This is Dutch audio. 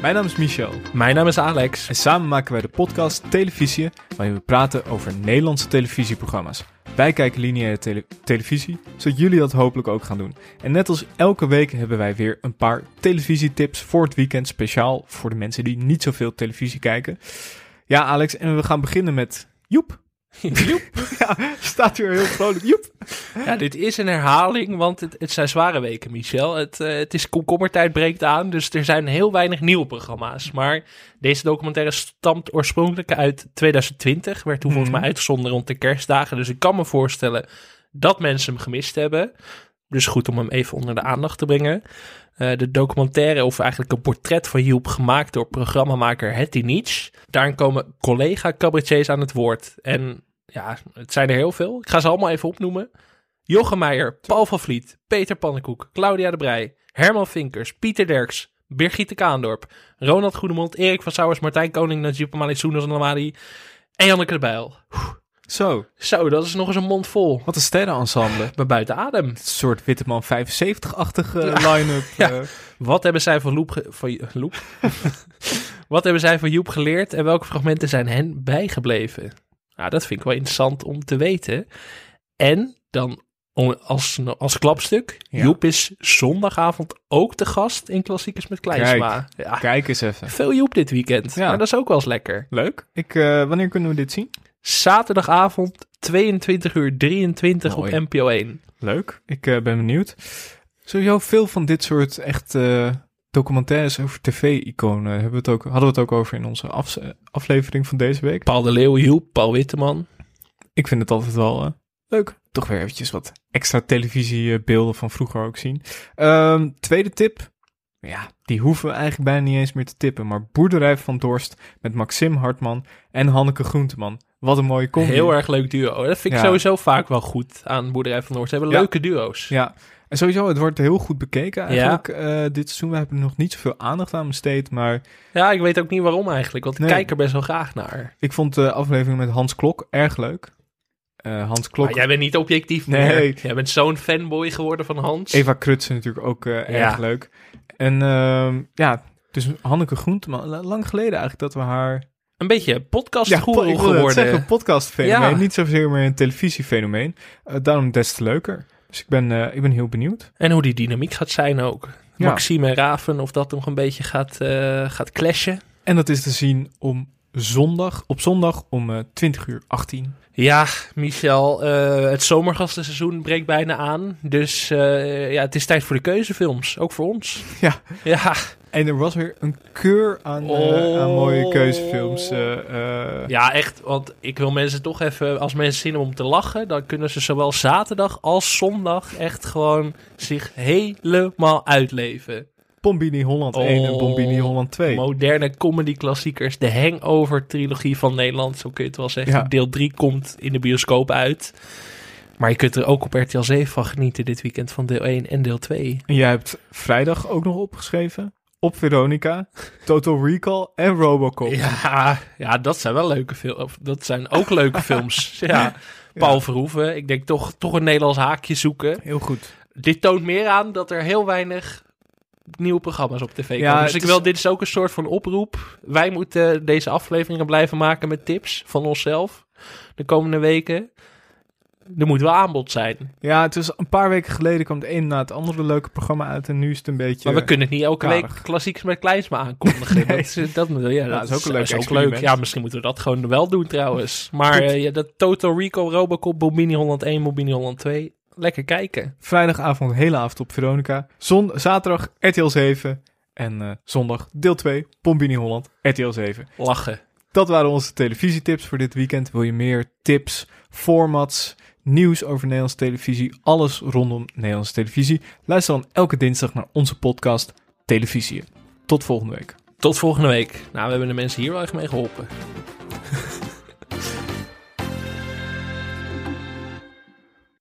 Mijn naam is Michel Mijn naam is Alex. en samen maken wij de podcast Televisie, waarin we praten over Nederlandse televisieprogramma's. Wij kijken lineaire tele- televisie, zodat jullie dat hopelijk ook gaan doen. En net als elke week hebben wij weer een paar televisietips voor het weekend, speciaal voor de mensen die niet zoveel televisie kijken. Ja, Alex, en we gaan beginnen met Joep. Joep. Ja, staat hier heel vrolijk. Joep. Ja, dit is een herhaling, want het, het zijn zware weken, Michel. Het, eh, het is komkommertijd breekt aan, dus er zijn heel weinig nieuwe programma's. Maar deze documentaire stamt oorspronkelijk uit 2020. Werd toen volgens Mhm. mij uitgezonden rond de kerstdagen. Dus ik kan me voorstellen dat mensen hem gemist hebben. Dus goed om hem even onder de aandacht te brengen. Eh, de documentaire, of eigenlijk een portret van Joep, gemaakt door programmamaker Hetty Nietzsche. Daarin komen collega-cabaretiers aan het woord. En ja, het zijn er heel veel. Ik ga ze allemaal even opnoemen. Jochem Meijer, Paul van Vliet, Peter Pannenkoek, Claudia de Brij, Herman Vinkers, Pieter Derks, Birgitte Kaandorp, Ronald Goedemond, Erik van Sauers, Martijn Koning, Najib Amali, Soenos Lamadi en Janneke de Bijl. Zo, Zo, dat is nog eens een mond vol. wat een sterrenensemble. Ik ben buiten adem. Een soort Witteman 75-achtige Ja. line-up. Ja. eh. Wat hebben zij van Loep... Van, Loep? Wat hebben zij van Joep geleerd en welke fragmenten zijn hen bijgebleven? Nou, dat vind ik wel interessant om te weten. En dan als, als klapstuk, Ja. Joep is zondagavond ook te gast in Klassiekers met Kleinsma. Ja, Kijk eens even. veel Joep dit weekend. Ja. Maar dat is ook wel eens lekker. Leuk. Ik, eh, wanneer kunnen we dit zien? Zaterdagavond 22 uur 23 Mooi. op NPO 1. Leuk. Ik eh, ben benieuwd. Sowieso veel van dit soort echt eh, documentaires over tv-iconen hebben we het ook, hadden we het ook over in onze eh, aflevering van deze week. Paul de Leeuw, Paul Witteman. Ik vind het altijd wel eh, leuk. Toch weer eventjes wat extra televisiebeelden van vroeger ook zien. Ehm, tweede tip. Ja, die hoeven we eigenlijk bijna niet eens meer te tippen. Maar Boerderij van Dorst met Maxim Hartman en Hanneke Groenteman. Wat een mooie combi. Heel erg leuk duo. Dat vind ik Ja. sowieso vaak wel goed aan Boerderij van Noord. Ze hebben Ja. leuke duo's. Ja, en sowieso, het wordt heel goed bekeken eigenlijk eh, dit seizoen. We hebben er nog niet zoveel aandacht aan besteed, maar Ja, ik weet ook niet waarom eigenlijk, want ik kijk er best wel graag naar. ik vond de aflevering met Hans Klok erg leuk. Eh, Hans Klok, jij bent niet objectief Nee. meer. Jij bent zo'n fanboy geworden van Hans. Eva Krutsen natuurlijk ook eh, erg Ja. leuk. En ehm, ja, dus Hanneke Groenteman, la- lang geleden eigenlijk dat we haar... Een beetje podcast po- ik geworden. zeggen, podcastfenomeen, Ja. niet zozeer meer een televisiefenomeen. Daarom des te leuker. Dus ik ben, eh, ik ben heel benieuwd. En hoe die dynamiek gaat zijn ook. Ja. Maxime en Raven, of dat nog een beetje gaat, eh, gaat clashen. En dat is te zien om zondag, op zondag om eh 20 uur 18. Ja, Michel, eh, het zomergastenseizoen breekt bijna aan. Dus ja, het is tijd voor de keuzefilms. Ook voor ons. Ja. Ja, En er was weer een keur aan, eh, Oh. aan mooie keuzefilms. eh, eh. Ja, echt. Want ik wil mensen toch even, als mensen zin hebben om te lachen, dan kunnen ze zowel zaterdag als zondag echt gewoon zich helemaal uitleven. Bombini Holland 1 en Oh, Bombini Holland 2. Moderne comedy klassiekers, de Hangover trilogie van Nederland, zo kun je het wel zeggen. Ja. Deel 3 komt in de bioscoop uit. Maar je kunt er ook op RTL 7 van genieten dit weekend van deel 1 en deel 2. En jij hebt vrijdag ook nog opgeschreven. Op Veronica, Total Recall en Robocop. Ja, ja, dat zijn wel leuke films. Dat zijn ook leuke films. Ja. Paul Verhoeven, ik denk toch, toch een Nederlands haakje zoeken. Heel goed. dit toont meer aan dat er heel weinig nieuwe programma's op tv komen. Ja, dus het ik is- wil, dit is ook een soort van oproep. Wij moeten deze afleveringen blijven maken met tips van onszelf de komende weken. Er moet wel aanbod zijn. Ja, het is een paar weken geleden kwam het een na het andere leuke programma uit. En nu is het een beetje... Maar we kunnen het niet elke karig. week klassieks met Kleinsma aankondigen. Nee. dat, is- dat, ja, dat, is ook een leuk is ook leuk. Ja, misschien moeten we dat gewoon wel doen trouwens. Maar eh, ja, dat Total Recall, Robocop, Bobini Holland 1, Bobini Holland 2. Lekker kijken. Vrijdagavond, hele avond op Veronica. Zon, zaterdag RTL 7. En eh, zondag deel 2, Bombini Holland, RTL 7. Lachen. Dat waren onze televisietips voor dit weekend. Wil je meer tips, formats, nieuws over Nederlandse televisie, alles rondom Nederlandse televisie? Luister dan elke dinsdag naar onze podcast Televisie. Tot volgende week. Tot volgende week. Nou, we hebben de mensen hier wel echt mee geholpen.